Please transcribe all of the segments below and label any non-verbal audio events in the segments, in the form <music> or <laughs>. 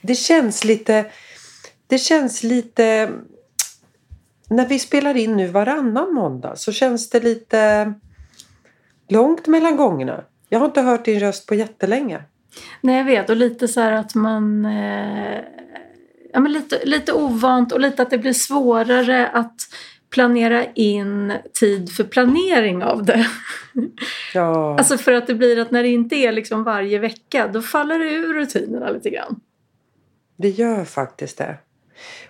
Det känns lite... Det känns lite... När vi spelar in nu varannan måndag så känns det lite långt mellan gångerna. Jag har inte hört din röst på jättelänge. Nej, jag vet. Och lite så här att man... Eh, ja, men lite, lite ovant och lite att det blir svårare att planera in tid för planering av det. Ja. Alltså för att det blir att när det inte är liksom varje vecka då faller det ur rutinerna lite grann. Det gör faktiskt det.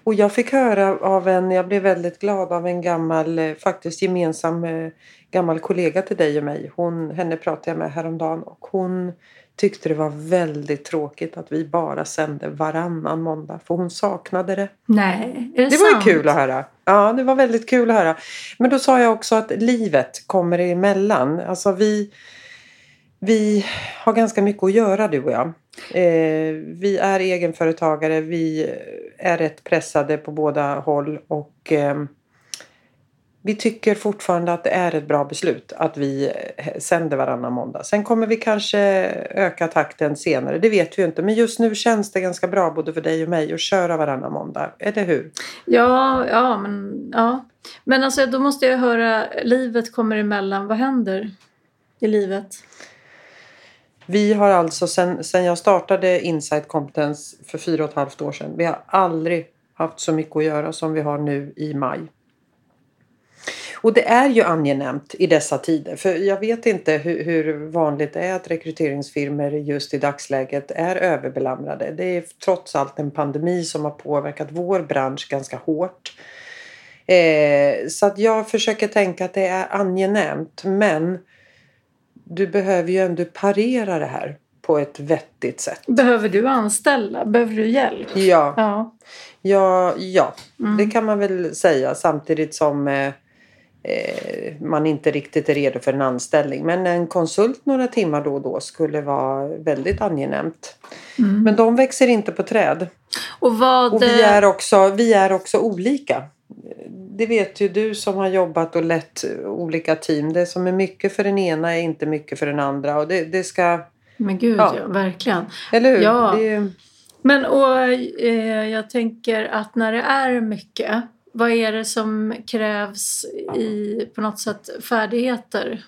Och jag fick höra av en, jag blev väldigt glad av en gammal, eh, faktiskt gemensam eh, gammal kollega till dig och mig. Hon, henne pratade jag med häromdagen och hon tyckte det var väldigt tråkigt att vi bara sände varannan måndag. För hon saknade det. Nej, är det, Det var sant? ju kul att höra. Ja, det var väldigt kul att höra. Men då sa jag också att livet kommer emellan. Alltså vi, vi har ganska mycket att göra du och jag. Eh, vi är egenföretagare. Vi är rätt pressade på båda håll. Och eh, vi tycker fortfarande att det är ett bra beslut att vi sänder varannan måndag. Sen kommer vi kanske öka takten senare. Det vet vi ju inte. Men just nu känns det ganska bra både för dig och mig att köra varannan måndag. Eller hur? Ja, ja, men, ja. men alltså, då måste jag höra, livet kommer emellan. Vad händer i livet? Vi har alltså sen, sen jag startade Insight Competence för fyra och ett halvt år sedan. Vi har aldrig haft så mycket att göra som vi har nu i maj. Och det är ju angenämt i dessa tider. För jag vet inte hur, hur vanligt det är att rekryteringsfirmor just i dagsläget är överbelamrade. Det är trots allt en pandemi som har påverkat vår bransch ganska hårt. Eh, så att jag försöker tänka att det är angenämt. Men du behöver ju ändå parera det här på ett vettigt sätt. Behöver du anställa? Behöver du hjälp? Ja, Ja. ja, ja. Mm. det kan man väl säga samtidigt som eh, eh, man inte riktigt är redo för en anställning. Men en konsult några timmar då och då skulle vara väldigt angenämt. Mm. Men de växer inte på träd. Och vad... Och vi är också, vi är också olika. Det vet ju du som har jobbat och lett olika team. Det som är mycket för den ena är inte mycket för den andra. Och det, det ska... Men gud, Ja. ja. verkligen. Eller hur? Ja. Det Men och, eh, jag tänker att när det är mycket, vad är det som krävs i på något sätt färdigheter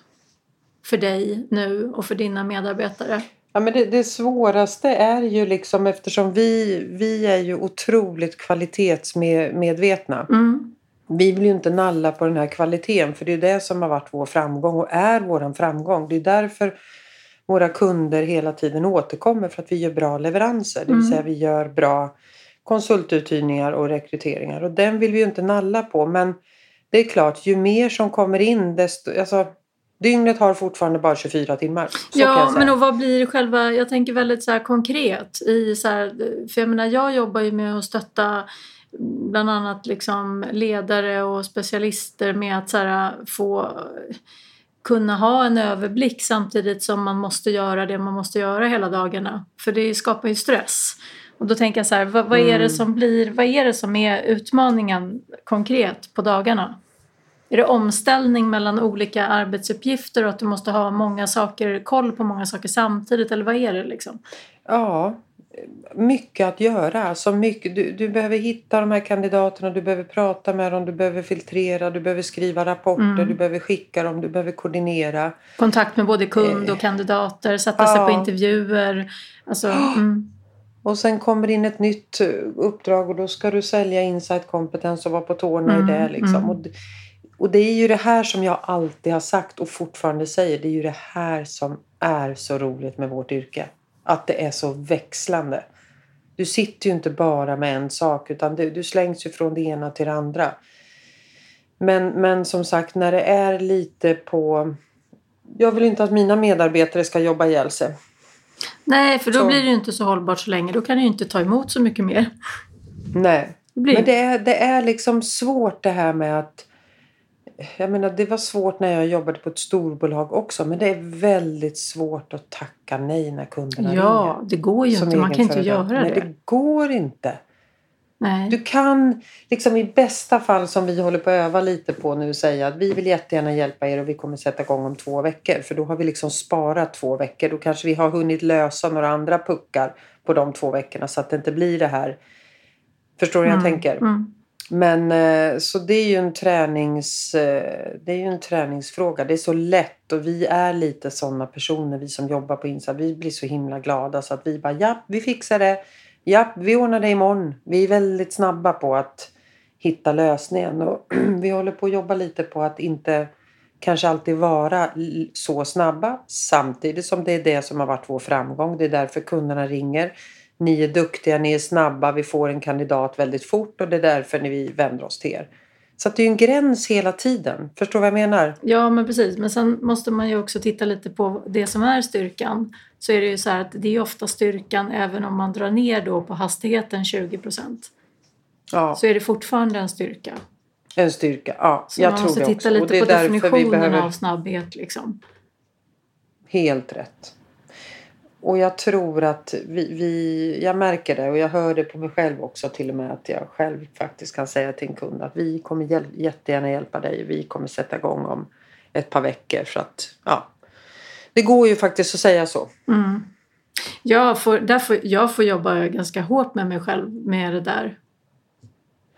för dig nu och för dina medarbetare? Ja, men det, det svåraste är ju liksom eftersom vi, vi är ju otroligt kvalitetsmedvetna. Mm. Vi vill ju inte nalla på den här kvaliteten för det är det som har varit vår framgång och är vår framgång. Det är därför våra kunder hela tiden återkommer för att vi gör bra leveranser. Det vill Mm. säga vi gör bra konsultuthyrningar och rekryteringar och den vill vi ju inte nalla på. Men det är klart, ju mer som kommer in desto... Alltså, dygnet har fortfarande bara 24 timmar. Ja, men och vad blir själva, jag tänker väldigt så konkret i så här, för jag menar jag jobbar ju med att stötta bland annat liksom ledare och specialister med att så här, få kunna ha en överblick samtidigt som man måste göra det man måste göra hela dagarna. För det skapar ju stress. Och då tänker jag så här, vad, vad är det Mm. som blir, vad är det som är utmaningen konkret på dagarna? Är det omställning mellan olika arbetsuppgifter och att du måste ha många saker, koll på många saker samtidigt eller vad är det liksom? Ja, mycket att göra. Alltså mycket, du, du behöver hitta de här kandidaterna, du behöver prata med dem, du behöver filtrera, du behöver skriva rapporter, Mm. du behöver skicka dem, du behöver koordinera. Kontakt med både kund och kandidater, sätta sig Ja. på intervjuer. Alltså, mm. Och sen kommer in ett nytt eh, uppdrag och då ska du sälja insight kompetens och vara på tårna Mm, i det. Liksom. mm. Och, och det är ju det här som jag alltid har sagt och fortfarande säger. Det är ju det här som är så roligt med vårt yrke. Att det är så växlande. Du sitter ju inte bara med en sak utan du, du slängs ju från det ena till det andra. Men, men som sagt när det är lite på... Jag vill inte att mina medarbetare ska jobba ihjäl sig. Nej, för då Så. blir det ju inte så hållbart så länge. Då kan du ju inte ta emot så mycket mer. Nej. Det blir... Men det är, det är liksom svårt det här med att... Jag menar det var svårt när jag jobbade på ett storbolag också. Men det är väldigt svårt att tacka nej när kunderna Ja, ringer. det går ju inte. Man kan inte göra det. Nej, det går inte. Nej. Du kan liksom i bästa fall som vi håller på att öva lite på nu säga att vi vill jättegärna hjälpa er och vi kommer sätta igång om två veckor. För då har vi liksom sparat två veckor. Då kanske vi har hunnit lösa några andra puckar på de två veckorna så att det inte blir det här. Förstår du hur jag tänker? Mm. Men eh, så det är ju en tränings, eh, det är ju en träningsfråga. Det är så lätt och vi är lite sådana personer vi som jobbar på Insta. Vi blir så himla glada så att vi bara ja, vi fixar det. Ja, vi ordnar det imorgon. Vi är väldigt snabba på att hitta lösningen och <clears throat> vi håller på att jobba lite på att inte kanske alltid vara så snabba samtidigt som det är det som har varit vår framgång. Det är därför kunderna ringer. Ni är duktiga, ni är snabba, vi får en kandidat väldigt fort och det är därför vi vänder oss till er. Så det är ju en gräns hela tiden. Förstår du vad jag menar? Ja, men precis. Men sen måste man ju också titta lite på det som är styrkan. Så är det ju så här att det är ofta styrkan även om man drar ner då på hastigheten 20 procent. Ja, Så är det fortfarande en styrka. en styrka. Ja, Så jag man tror måste det titta också. lite och det är på definitionen behöver... av snabbhet liksom. Helt rätt. Och jag tror att vi, vi, jag märker det och jag hör det på mig själv också till och med att jag själv faktiskt kan säga till en kund att vi kommer hjäl- jättegärna hjälpa dig. Vi kommer sätta igång om ett par veckor för att ja, det går ju faktiskt att säga så. Mm. Jag, får, därför, jag får jobba ganska hårt med mig själv med det där.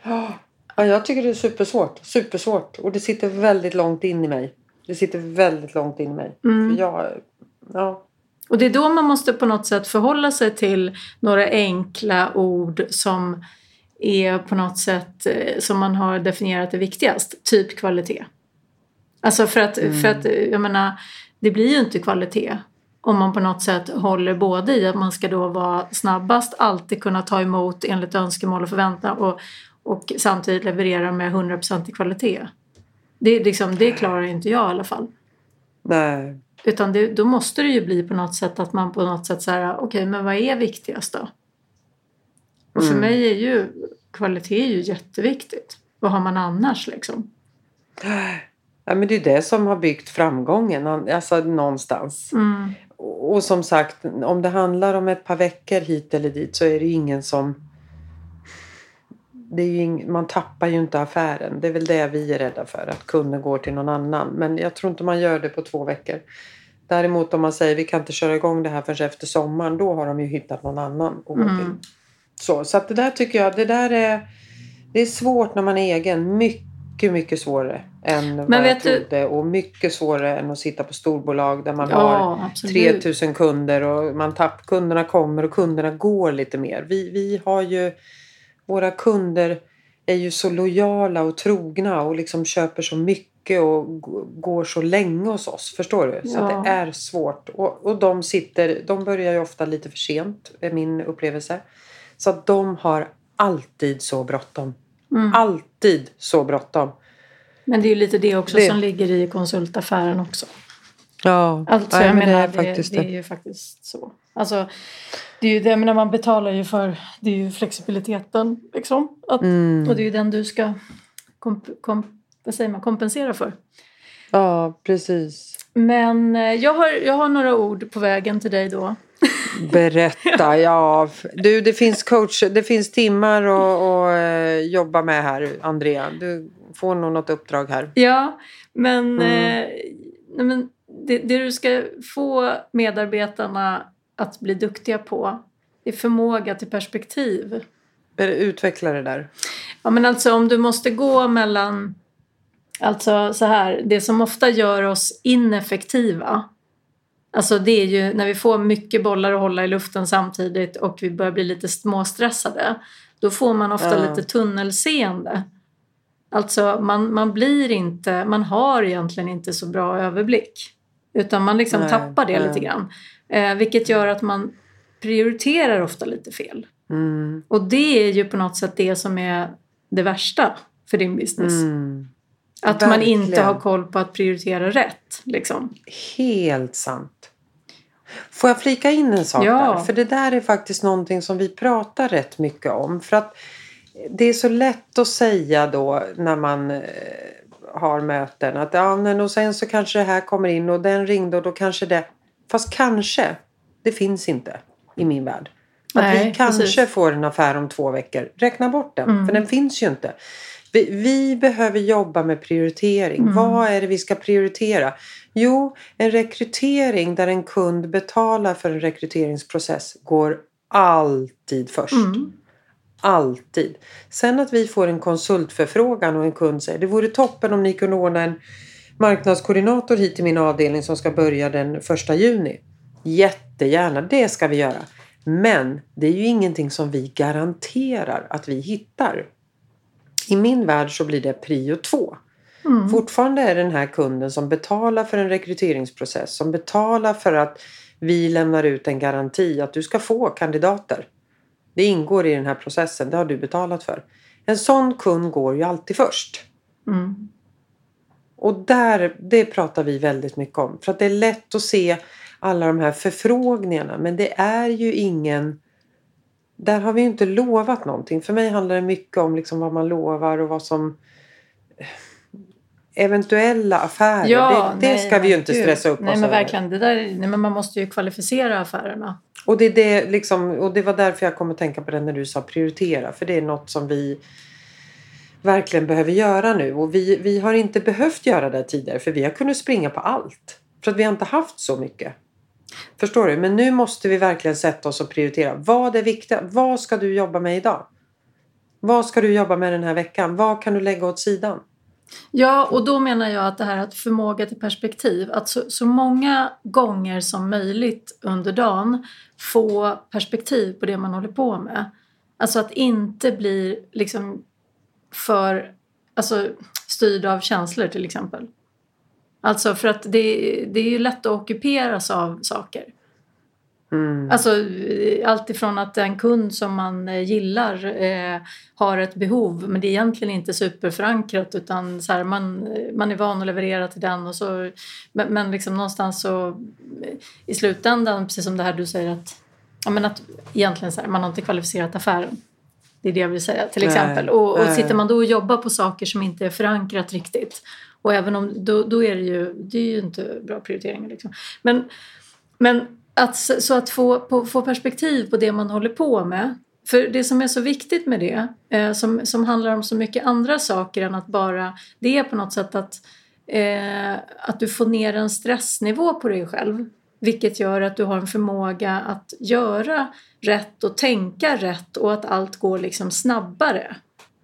Ja, jag tycker det är supersvårt. Supersvårt. Och det sitter väldigt långt in i mig. Det sitter väldigt långt in i mig. Mm. För jag, ja, Och det är då man måste på något sätt förhålla sig till några enkla ord som är på något sätt eh, som man har definierat är viktigast. Typ kvalitet. Alltså för att, för att eh, jag menar, det blir ju inte kvalitet om man på något sätt håller både i att man ska då vara snabbast, alltid kunna ta emot enligt önskemål och förväntan och, och samtidigt leverera med 100% i kvalitet. Det, liksom, det klarar inte jag i alla fall. nej. Utan det, då måste det ju bli på något sätt att man på något sätt säger okej men vad är viktigast då? Och för Mm. mig är ju kvalitet är ju jätteviktigt. Vad har man annars liksom? Ja, men det är det som har byggt framgången. Alltså någonstans. Mm. Och och som sagt, om det handlar om ett par veckor hit eller dit så är det ingen som... Det är ing... Man tappar ju inte affären. Det är väl det vi är rädda för. Att kunden går till någon annan. Men jag tror inte man gör det på två veckor. Däremot om man säger vi kan inte köra igång det här förrän efter sommaren. Då har de ju hittat någon annan att gå Mm. Så, så att det där tycker jag, det där är... Det är svårt när man är egen. Mycket, mycket svårare än vad jag vet du- trodde. Och mycket svårare än att sitta på storbolag där man har Ja, absolut. 3000 kunder och man tapp, kunderna kommer och kunderna går lite mer. Vi, vi har ju, våra kunder är ju så lojala och trogna och liksom köper så mycket och går så länge hos oss. Förstår du? Så Ja. det är svårt. Och, och de sitter, de börjar ju ofta lite för sent, är min upplevelse. Så att de har alltid så bråttom. Mm. Alltid så bråttom. Men det är ju lite det också Det- som ligger i konsultaffären också. Ja, Alltså jag men menar, det är det, faktiskt det är det. ju faktiskt så. Alltså, det är ju det, jag menar, man betalar ju för, det är ju flexibiliteten liksom. Att, Mm. Och det är ju den du ska komp, komp, vad säger man, kompensera för. Ja, precis. Men eh, jag har, jag har några ord på vägen till dig då. Berätta, ja. Du, det finns coach, det finns timmar att eh, jobba med här, Andrea. Du får nog något uppdrag här. Ja, men, Mm. eh, men det, det du ska få medarbetarna att bli duktiga på är förmåga till perspektiv. Utveckla det där. Ja, men alltså om du måste gå mellan... Alltså så här, det som ofta gör oss ineffektiva Alltså det är ju när vi får mycket bollar att hålla i luften samtidigt och vi börjar bli lite småstressade. Då får man ofta Ja. lite tunnelseende. Alltså man, man blir inte, man har egentligen inte så bra överblick. Utan man liksom Nej, tappar det nej. lite grann. Eh, vilket gör att man prioriterar ofta lite fel. Mm. Och det är ju på något sätt det som är det värsta för din business. Mm. Att man inte verkligen. har koll på att prioritera rätt. Liksom. Helt sant. Får jag flika in en sak Ja. där? För det där är faktiskt någonting som vi pratar rätt mycket om. För att det är så lätt att säga då när man eh, har möten att ja, men och sen så kanske det här kommer in och den ringde och då kanske det. Fast kanske, det finns inte i min värld. Att Nej, vi kanske precis. får en affär om två veckor. Räkna bort den, Mm. för den finns ju inte. Vi, vi behöver jobba med prioritering. Mm. Vad är det vi ska prioritera? Jo, en rekrytering där en kund betalar för en rekryteringsprocess går alltid först. Mm. Alltid. Sen att vi får en konsultförfrågan och en kund säger det vore toppen om ni kunde ordna en marknadskoordinator hit till min avdelning som ska börja den första juni. Jättegärna, det ska vi göra. Men det är ju ingenting som vi garanterar att vi hittar. I min värld så blir det prio två. Mm. Fortfarande är det den här kunden som betalar för en rekryteringsprocess, som betalar för att vi lämnar ut en garanti att du ska få kandidater. Det ingår i den här processen, det har du betalat för. En sån kund går ju alltid först. Mm. Och där, det pratar vi väldigt mycket om. För att det är lätt att se alla de här förfrågningarna men det är ju ingen... Där har vi ju inte lovat någonting. För mig handlar det mycket om liksom vad man lovar och vad som... Eventuella affärer, det, det nej, ska vi ju men inte stressa upp Nej oss men över. verkligen, det där, nej, men man måste ju kvalificera affärerna. Och det, det, liksom, och det var därför jag kom att tänka på det när du sa prioritera. För det är något som vi verkligen behöver göra nu. Och vi, vi har inte behövt göra det tidigare för vi har kunnat springa på allt. För att vi har inte haft så mycket. Förstår du? Men nu måste vi verkligen sätta oss och prioritera. Vad är viktigt? Vad ska du jobba med idag? Vad ska du jobba med den här veckan? Vad kan du lägga åt sidan? Ja, och då menar jag att det här att förmåga till perspektiv, att så, så många gånger som möjligt under dagen få perspektiv på det man håller på med. Alltså att inte bli liksom för alltså, styrd av känslor till exempel. Alltså för att det, det är ju lätt att ockuperas av saker. Mm. Alltså allt ifrån att en kund som man eh, gillar eh, har ett behov men det är egentligen inte superförankrat utan så här, man, man är van att leverera till den och så men, men liksom någonstans så eh, i slutändan precis som det här du säger att, ja, men att egentligen så här, man har inte kvalificerat affären. Det är det jag vill säga till Nej, exempel. Och, och nej. sitter man då och jobbar på saker som inte är förankrat riktigt och även om då, då är det ju, det är ju inte bra prioriteringar liksom. Men, men att, så att få, på, få perspektiv på det man håller på med. För det som är så viktigt med det, eh, som, som handlar om så mycket andra saker än att bara... Det är på något sätt att, eh, att du får ner en stressnivå på dig själv. Vilket gör att du har en förmåga att göra rätt och tänka rätt och att allt går liksom snabbare.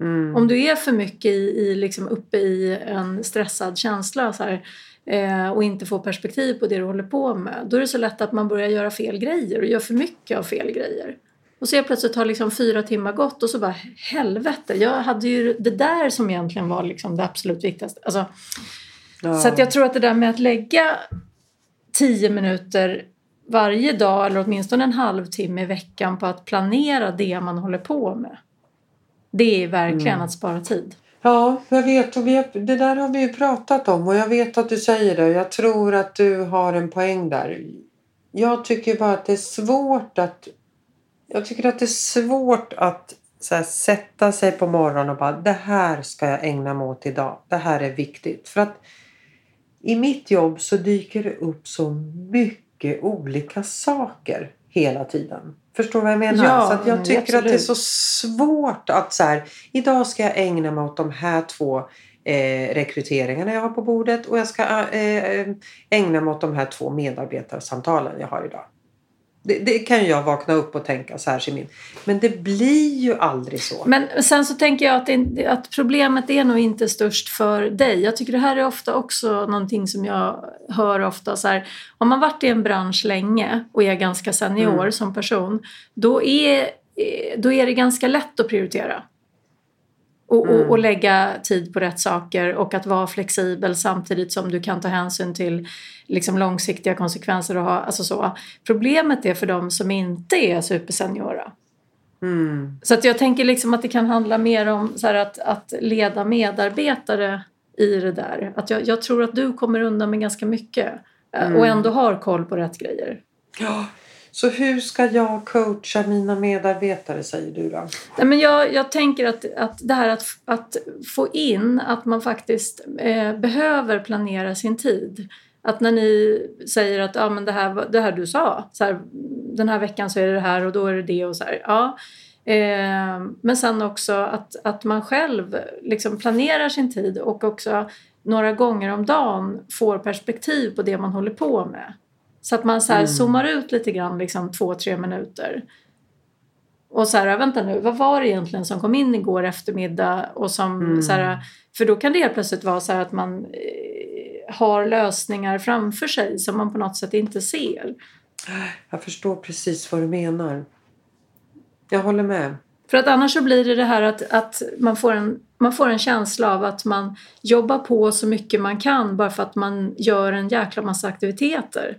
Mm. Om du är för mycket i, i, liksom uppe i en stressad känsla så här, eh, och inte får perspektiv på det du håller på med då är det så lätt att man börjar göra fel grejer och gör för mycket av fel grejer. Och så helt plötsligt har liksom fyra timmar gått och så bara helvete, jag hade ju det där som egentligen var liksom det absolut viktigaste. Alltså, Ja. Så jag tror att det där med att lägga tio minuter varje dag eller åtminstone en halvtimme i veckan på att planera det man håller på med. Det är verkligen Mm. att spara tid. Ja, jag vet. Och vi har, det där har vi ju pratat om och jag vet att du säger det. Jag tror att du har en poäng där. Jag tycker bara att det är svårt att... Jag tycker att det är svårt att så här, sätta sig på morgonen och bara det här ska jag ägna mig åt idag. Det här är viktigt. För att i mitt jobb så dyker det upp så mycket olika saker hela tiden. Förstår du vad jag menar? Ja, så att jag tycker att det är absolut. så svårt att så här, idag ska jag ägna mig åt de här två eh, rekryteringarna jag har på bordet och jag ska eh, ägna mig åt de här två medarbetarsamtalen jag har idag. Det, det kan jag vakna upp och tänka så här Simin. Men det blir ju aldrig så. Men sen så tänker jag att, det, att problemet är nog inte störst för dig. Jag tycker det här är ofta också någonting som jag hör ofta. Så här, om man varit i en bransch länge och är ganska senior Mm. som person då är, eh, då är det ganska lätt att prioritera. Och, och, Mm. och lägga tid på rätt saker och att vara flexibel samtidigt som du kan ta hänsyn till liksom långsiktiga konsekvenser. Och ha, alltså så. Problemet är för de som inte är superseniora. Mm. Så att jag tänker liksom att det kan handla mer om så här att, att leda medarbetare i det där. Att jag, jag tror att du kommer undan med ganska mycket eh, och Mm. ändå har koll på rätt grejer. Ja, så hur ska jag coacha mina medarbetare säger du då? Nej, men jag, jag tänker att, att det här att, att få in att man faktiskt eh, behöver planera sin tid. Att när ni säger att ja, men det, här, det här du sa, så här, den här veckan så är det det här och då är det det och så här. Ja. Eh, men sen också att, att man själv liksom planerar sin tid och också några gånger om dagen får perspektiv på det man håller på med. Så att man så här Mm. zoomar ut lite grann, liksom två, tre minuter. Och så här, vänta nu, vad var det egentligen som kom in igår eftermiddag? Och som, Mm. så här, för då kan det helt plötsligt vara så att man eh, har lösningar framför sig som man på något sätt inte ser. Jag förstår precis vad du menar. Jag håller med. För att annars så blir det det här att, att man, får en, man får en känsla av att man jobbar på så mycket man kan bara för att man gör en jäkla massa aktiviteter.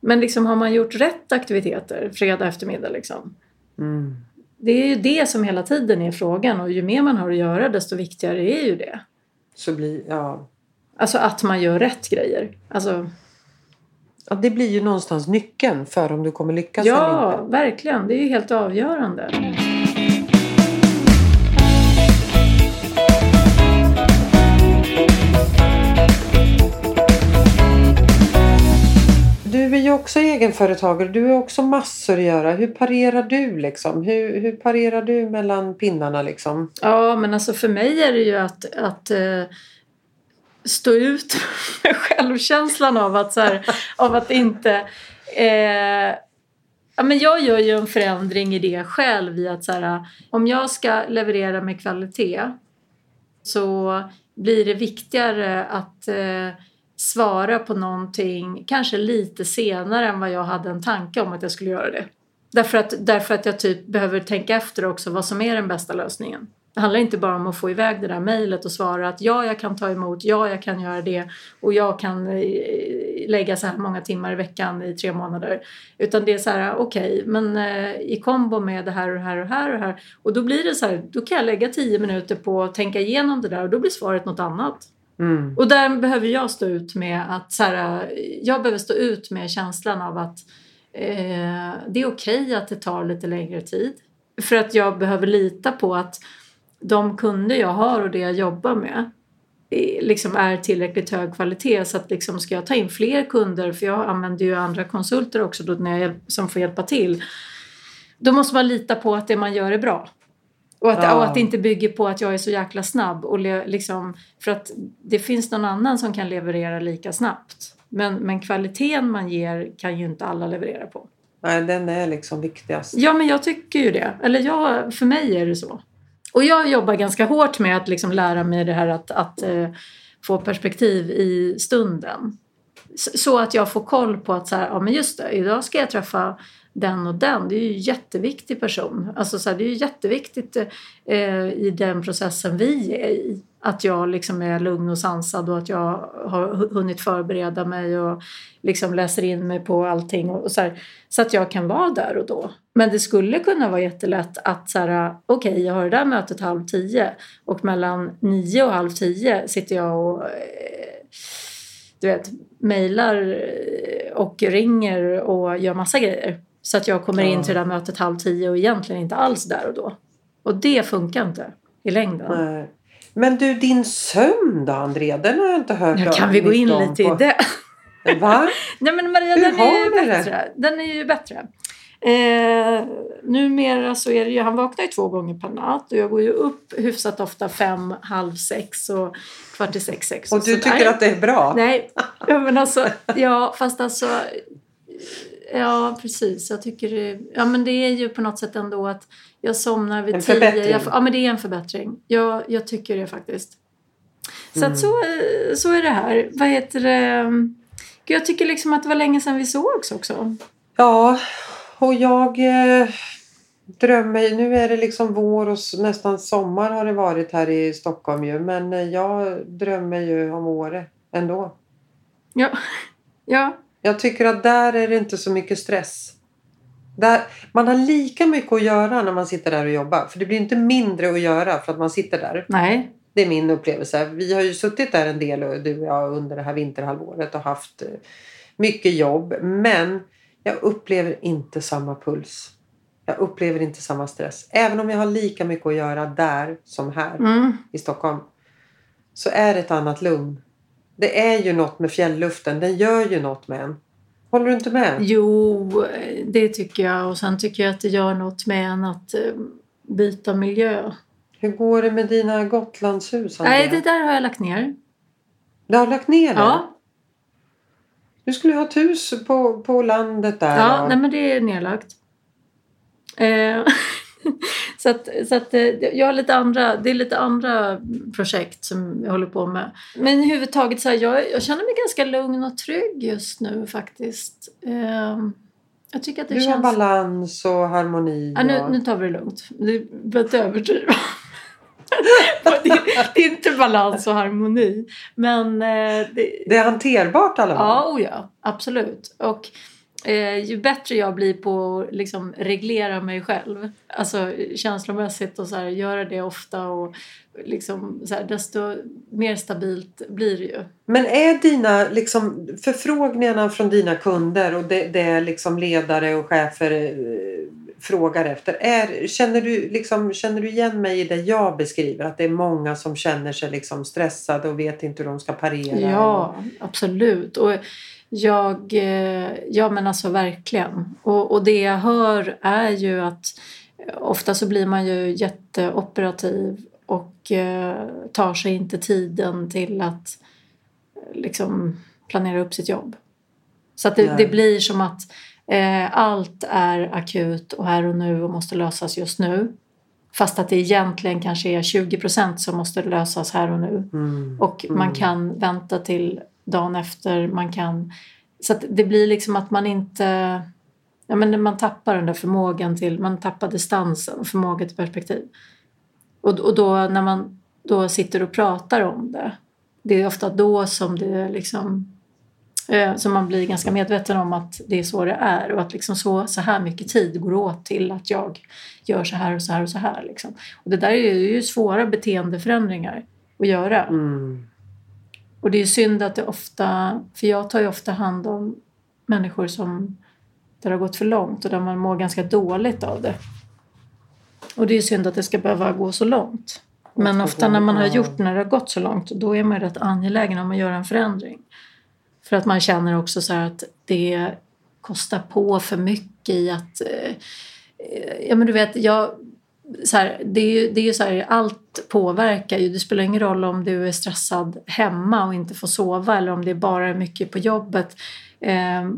Men liksom har man gjort rätt aktiviteter fredag eftermiddag liksom? Mm. Det är ju det som hela tiden är frågan och ju mer man har att göra desto viktigare är ju det. Så blir, ja. Alltså att man gör rätt grejer. Alltså, ja, det blir ju någonstans nyckeln för om du kommer lyckas eller ja, inte. verkligen. Det är ju helt avgörande. Du är ju också egenföretagare. Du har också massor att göra. Hur parerar du liksom? Hur, hur parerar du mellan pinnarna liksom? Ja, men alltså för mig är det ju att, att eh, stå ut <laughs> med självkänslan av att, så här, <laughs> av att inte... Eh, ja, men jag gör ju en förändring i det själv i att så här, om jag ska leverera med kvalitet så blir det viktigare att eh, svara på någonting kanske lite senare än vad jag hade en tanke om att jag skulle göra det. Därför att, därför att jag typ behöver tänka efter också vad som är den bästa lösningen. Det handlar inte bara om att få iväg det där mejlet och svara att ja, jag kan ta emot, ja, jag kan göra det och jag kan eh, lägga så här många timmar i veckan i tre månader. Utan det är så här, okej, men eh, i kombo med det här och det här och det här och det här. Och då blir det så här, då kan jag lägga tio minuter på att tänka igenom det där och då blir svaret något annat. Mm. Och där behöver jag stå ut med att så här, jag behöver stå ut med känslan av att eh, det är okej att det tar lite längre tid. För att jag behöver lita på att de kunder jag har och det jag jobbar med eh, liksom är tillräckligt hög kvalitet så att liksom ska jag ta in fler kunder för jag använder ju andra konsulter också då när jag, som får hjälpa till då måste man lita på att det man gör är bra. Och att, Ja. och att det inte bygger på att jag är så jäkla snabb. Och liksom, för att det finns någon annan som kan leverera lika snabbt. Men, men kvaliteten man ger kan ju inte alla leverera på. Nej, den är liksom viktigast. Ja, men jag tycker ju det. Eller jag, för mig är det så. Och jag jobbar ganska hårt med att liksom lära mig det här att, att eh, få perspektiv i stunden. Så att jag får koll på att så här, ja men just det, idag ska jag träffa den och den. Det är ju en jätteviktig person. Alltså så här, det är ju jätteviktigt eh, i den processen vi är i. Att jag liksom är lugn och sansad och att jag har hunnit förbereda mig och liksom läser in mig på allting. Och, och så, här, så att jag kan vara där och då. Men det skulle kunna vara jättelätt att så här, okej, jag har det där mötet halv tio och mellan nio och halv tio sitter jag och eh, du vet, mejlar och ringer och gör massa grejer. Så att jag kommer in till det där mötet halv tio och egentligen inte alls där och då. Och det funkar inte i längden. Nej. Men du, din sömn då, André? Den har jag inte hört Ja, kan vi gå in om lite på- i det? Va? <laughs> Nej men Maria, Hur den är ju ni det? bättre. Den är ju bättre. Eh, numera så är det ju, han vaknar ju två gånger per natt och jag går ju upp hyfsat ofta fem, halv sex och kvart i sex, sex. Och du sådär. tycker att det är bra? Nej, men alltså, <laughs> ja fast alltså Ja precis, jag tycker ja men det är ju på något sätt ändå att jag somnar vid En tio. förbättring. Jag, ja men det är en förbättring. Jag, jag tycker det faktiskt. Så Mm. att så, eh, så är det här. Vad heter det? Gud, jag tycker liksom att det var länge sedan vi sågs också. Ja, och jag eh, drömmer... Nu är det liksom vår och nästan sommar har det varit här i Stockholm ju. Men eh, jag drömmer ju om Åre ändå. Ja, ja, Jag tycker att där är det inte så mycket stress. Där, man har lika mycket att göra när man sitter där och jobbar. För det blir inte mindre att göra för att man sitter där. nej, Det är min upplevelse. Vi har ju suttit där en del du och jag under det här vinterhalvåret och haft eh, mycket jobb. Men jag upplever inte samma puls. Jag upplever inte samma stress. Även om jag har lika mycket att göra där som här mm, i Stockholm. Så är det ett annat lugn. Det är ju något med fjällluften. Den gör ju något med en. Håller du inte med? Jo, det tycker jag. Och sen tycker jag att det gör något med en att eh, byta miljö. Hur går det med dina Gotlandshus? Andrea? Nej, det där har jag lagt ner. Du har lagt ner det? Ja, Du skulle ha ett hus på, på landet där. ja och- nej, men det är nedlagt. Eh, <laughs> <laughs> så att, så att eh, jag har lite andra, det är lite andra projekt som jag håller på med. Men överhuvudtaget så här, jag, jag känner mig ganska lugn och trygg just nu faktiskt. Eh, jag tycker att det du har känns... balans och harmoni. Ja, nu, nu tar vi det lugnt. Du behöver inte överdriva. <laughs> <laughs> det, det är inte balans och harmoni. Men eh, det, Det är hanterbart i alla fall. ja, oh ja, absolut. Och eh, ju bättre jag blir på att liksom, reglera mig själv, alltså känslomässigt och så här, göra det ofta och liksom, så här, desto mer stabilt blir det ju. Men är dina liksom, förfrågningarna från dina kunder och det, det liksom ledare och chefer eh, frågar efter. Är, känner, du, liksom, känner du igen mig i det jag beskriver? Att det är många som känner sig liksom stressade och vet inte hur de ska parera? Ja, absolut. Och jag, eh, ja men alltså verkligen. Och, och det jag hör är ju att ofta så blir man ju jätteoperativ och eh, tar sig inte tiden till att eh, liksom planera upp sitt jobb. Så att det, det blir som att eh, allt är akut och här och nu och måste lösas just nu. Fast att det egentligen kanske är 20 procent som måste lösas här och nu. Mm. Och man Mm. kan vänta till dagen efter. Man kan, så att det blir liksom att man inte... Ja, men man tappar den där förmågan till... Man tappar distansen förmågan förmåga till perspektiv. Och, och då när man då sitter och pratar om det. Det är ofta då som det liksom... Eh, som man blir ganska medveten om att det är så det är och att liksom så, så här mycket tid går åt till att jag gör så här och så här och så här. Liksom. Och det där är ju svåra beteendeförändringar att göra. Mm. Och det är ju synd att det ofta, för jag tar ju ofta hand om människor som där det har gått för långt och där man mår ganska dåligt av det. Och det är ju synd att det ska behöva gå så långt. Men ofta när man har gjort, när det har gått så långt, då är man rätt angelägen om att göra en förändring. För att man känner också så att det kostar på för mycket i att... eh, Ja men du vet, jag... Så här, det är ju, det är ju så här, allt påverkar ju. Det spelar ingen roll om du är stressad hemma och inte får sova eller om det bara är mycket på jobbet. Eh,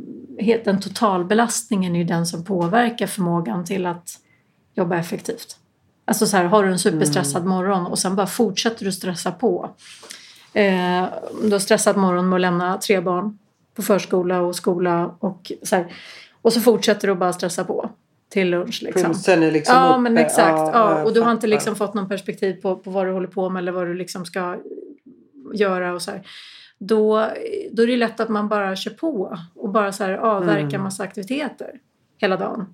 den totalbelastningen är ju den som påverkar förmågan till att jobba effektivt. Alltså så här, har du en superstressad morgon och sen bara fortsätter du stressa på. Eh, du har stressad morgon med att lämna tre barn på förskola och skola och så här. Och så fortsätter du att bara stressa på till lunch. Liksom. Pulsen är liksom Ja, uppe. men exakt. Ja, jag och du har inte liksom fått någon perspektiv på, på vad du håller på med eller vad du liksom ska göra och så här. Då, då är det lätt att man bara kör på och bara så här avverkar Mm. massa aktiviteter hela dagen.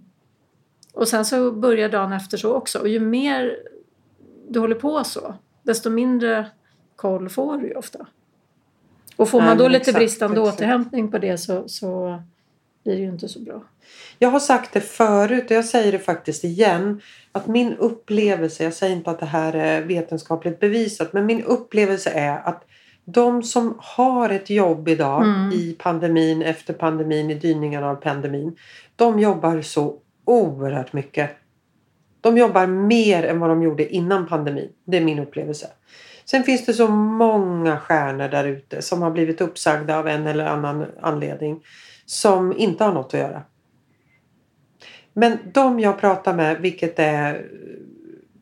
Och sen så börjar dagen efter så också. Och ju mer du håller på så, desto mindre koll får du ju ofta. Och får Nej, man då lite exakt, bristande exakt. återhämtning på det så, så blir det ju inte så bra. Jag har sagt det förut och jag säger det faktiskt igen. Att min upplevelse, jag säger inte att det här är vetenskapligt bevisat, men min upplevelse är att de som har ett jobb idag Mm. i pandemin, efter pandemin, i dyningarna av pandemin. De jobbar så oerhört mycket. De jobbar mer än vad de gjorde innan pandemin. Det är min upplevelse. Sen finns det så många stjärnor där ute som har blivit uppsagda av en eller annan anledning. Som inte har något att göra. Men de jag pratar med, vilket är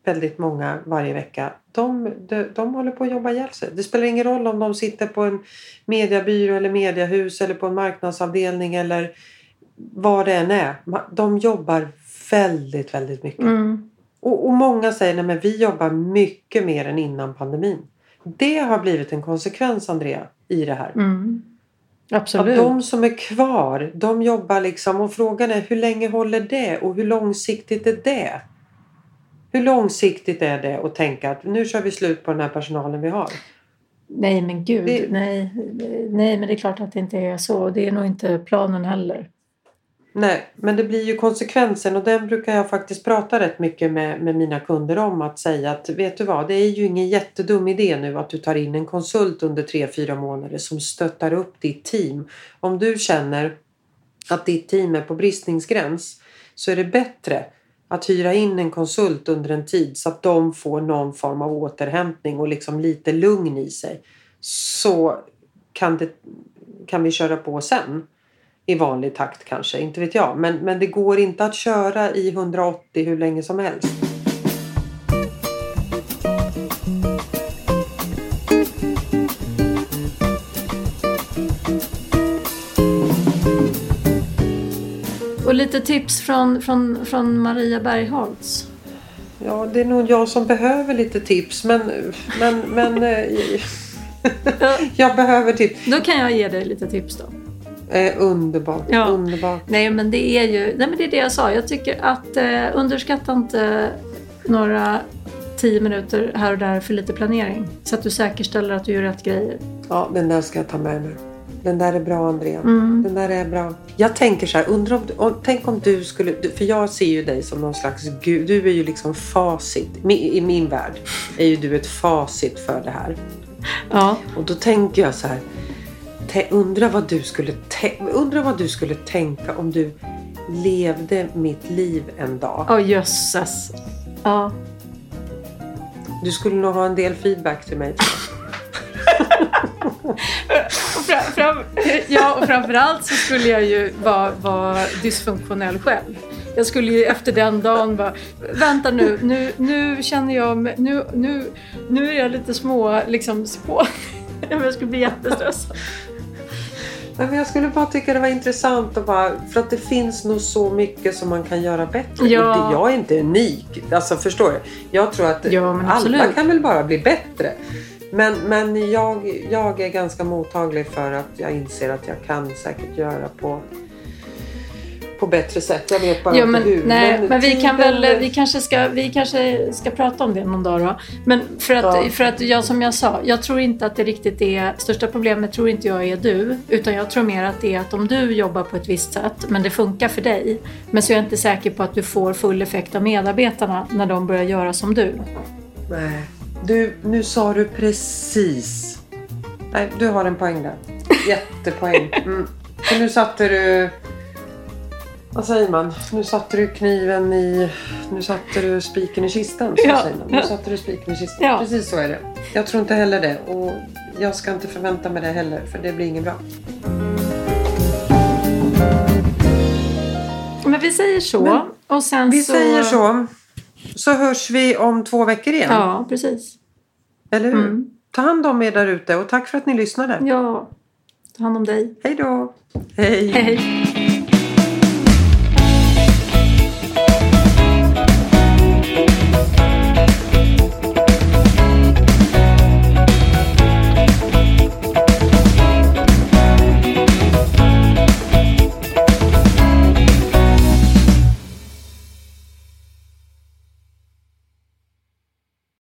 väldigt många varje vecka. De, de, de håller på att jobba ihjäl sig. Det spelar ingen roll om de sitter på en mediebyrå eller mediehus eller på en marknadsavdelning eller vad det än är. De jobbar väldigt, väldigt mycket. Mm. Och, och många säger att vi jobbar mycket mer än innan pandemin. Det har blivit en konsekvens, Andrea, i det här. Mm. Att Absolut. de som är kvar, de jobbar liksom och frågan är hur länge håller det och hur långsiktigt är det? Hur långsiktigt är det att tänka att nu kör vi slut på den här personalen vi har? Nej men gud, Det- nej, nej men det är klart att det inte är så. Det är nog inte planen heller. Nej, men det blir ju konsekvensen och den brukar jag faktiskt prata rätt mycket med, med mina kunder om. Att säga att vet du vad, det är ju ingen jättedum idé nu att du tar in en konsult under tre fyra månader som stöttar upp ditt team. Om du känner att ditt team är på bristningsgräns så är det bättre att hyra in en konsult under en tid så att de får någon form av återhämtning och liksom lite lugn i sig. Så kan, det, kan vi köra på sen. I vanlig takt kanske, inte vet jag. Men, men det går inte att köra i 180 hur länge som helst. Och lite tips från, från, från Maria Bergholtz. Ja, det är nog jag som behöver lite tips. Men, men, men eh, <laughs> <laughs> jag behöver tips. Då kan jag ge dig lite tips då. Eh, underbart. Ja. underbart. Nej men det är ju nej, men det, är det jag sa. Jag tycker att eh, underskatta inte några tio minuter här och där för lite planering. Så att du säkerställer att du gör rätt grejer. Ja, den där ska jag ta med mig. Den där är bra Andrea. Mm. Den där är bra. Jag tänker så här, undrar om, om, tänk om du skulle, för jag ser ju dig som någon slags gud. Du är ju liksom facit. I min värld är ju du ett facit för det här. Ja. Och då tänker jag så här. Undra, vad du skulle undra vad du skulle tänka om du levde mitt liv en dag. Åh jösses. Ja. Du skulle nog ha en del feedback till mig. <laughs> Och fram, fram, ja, och framförallt så skulle jag ju vara, vara dysfunktionell själv. Jag skulle ju efter den dagen bara, vänta nu, nu, nu känner jag mig, nu, nu, nu är jag lite små, liksom på. <laughs> Jag skulle bli jättestressad. Nej, men jag skulle bara tycka det var intressant och bara, för att det finns nog så mycket som man kan göra bättre. Ja. Och det, jag är inte unik. Alltså förstår du? Jag tror att Ja, alla kan väl bara bli bättre. Men, men jag, jag är ganska mottaglig för att jag inser att jag kan säkert göra på, på bättre sätt. Jag vet bara Ja, inte men, hur. nej, men vi kan väl, vi kanske ska, vi kanske ska prata om det någon dag då. Men för att, Ja. för att jag, som jag sa, jag tror inte att det riktigt är, största problemet tror inte jag är du. Utan jag tror mer att det är att om du jobbar på ett visst sätt, men det funkar för dig. Men så är jag inte säker på att du får full effekt av medarbetarna när de börjar göra som du. Nej. Du, nu sa du precis. Nej, du har en poäng där. Jättepoäng. Mm. För nu satte du... Vad säger man? Nu satte du kniven i... Nu satte du spiken i kistan. Så Ja, säger man. Nu satte du spiken i kistan. Ja. Precis så är det. Jag tror inte heller det. Och jag ska inte förvänta mig det heller. För det blir inget bra. Men vi säger så. Men och sen Vi så... säger så. Så hörs vi om två veckor igen. Ja, precis. Eller hur? Mm. Ta hand om er där ute och tack för att ni lyssnade. Ja, ta hand om dig. Hej då. Hej. Hej.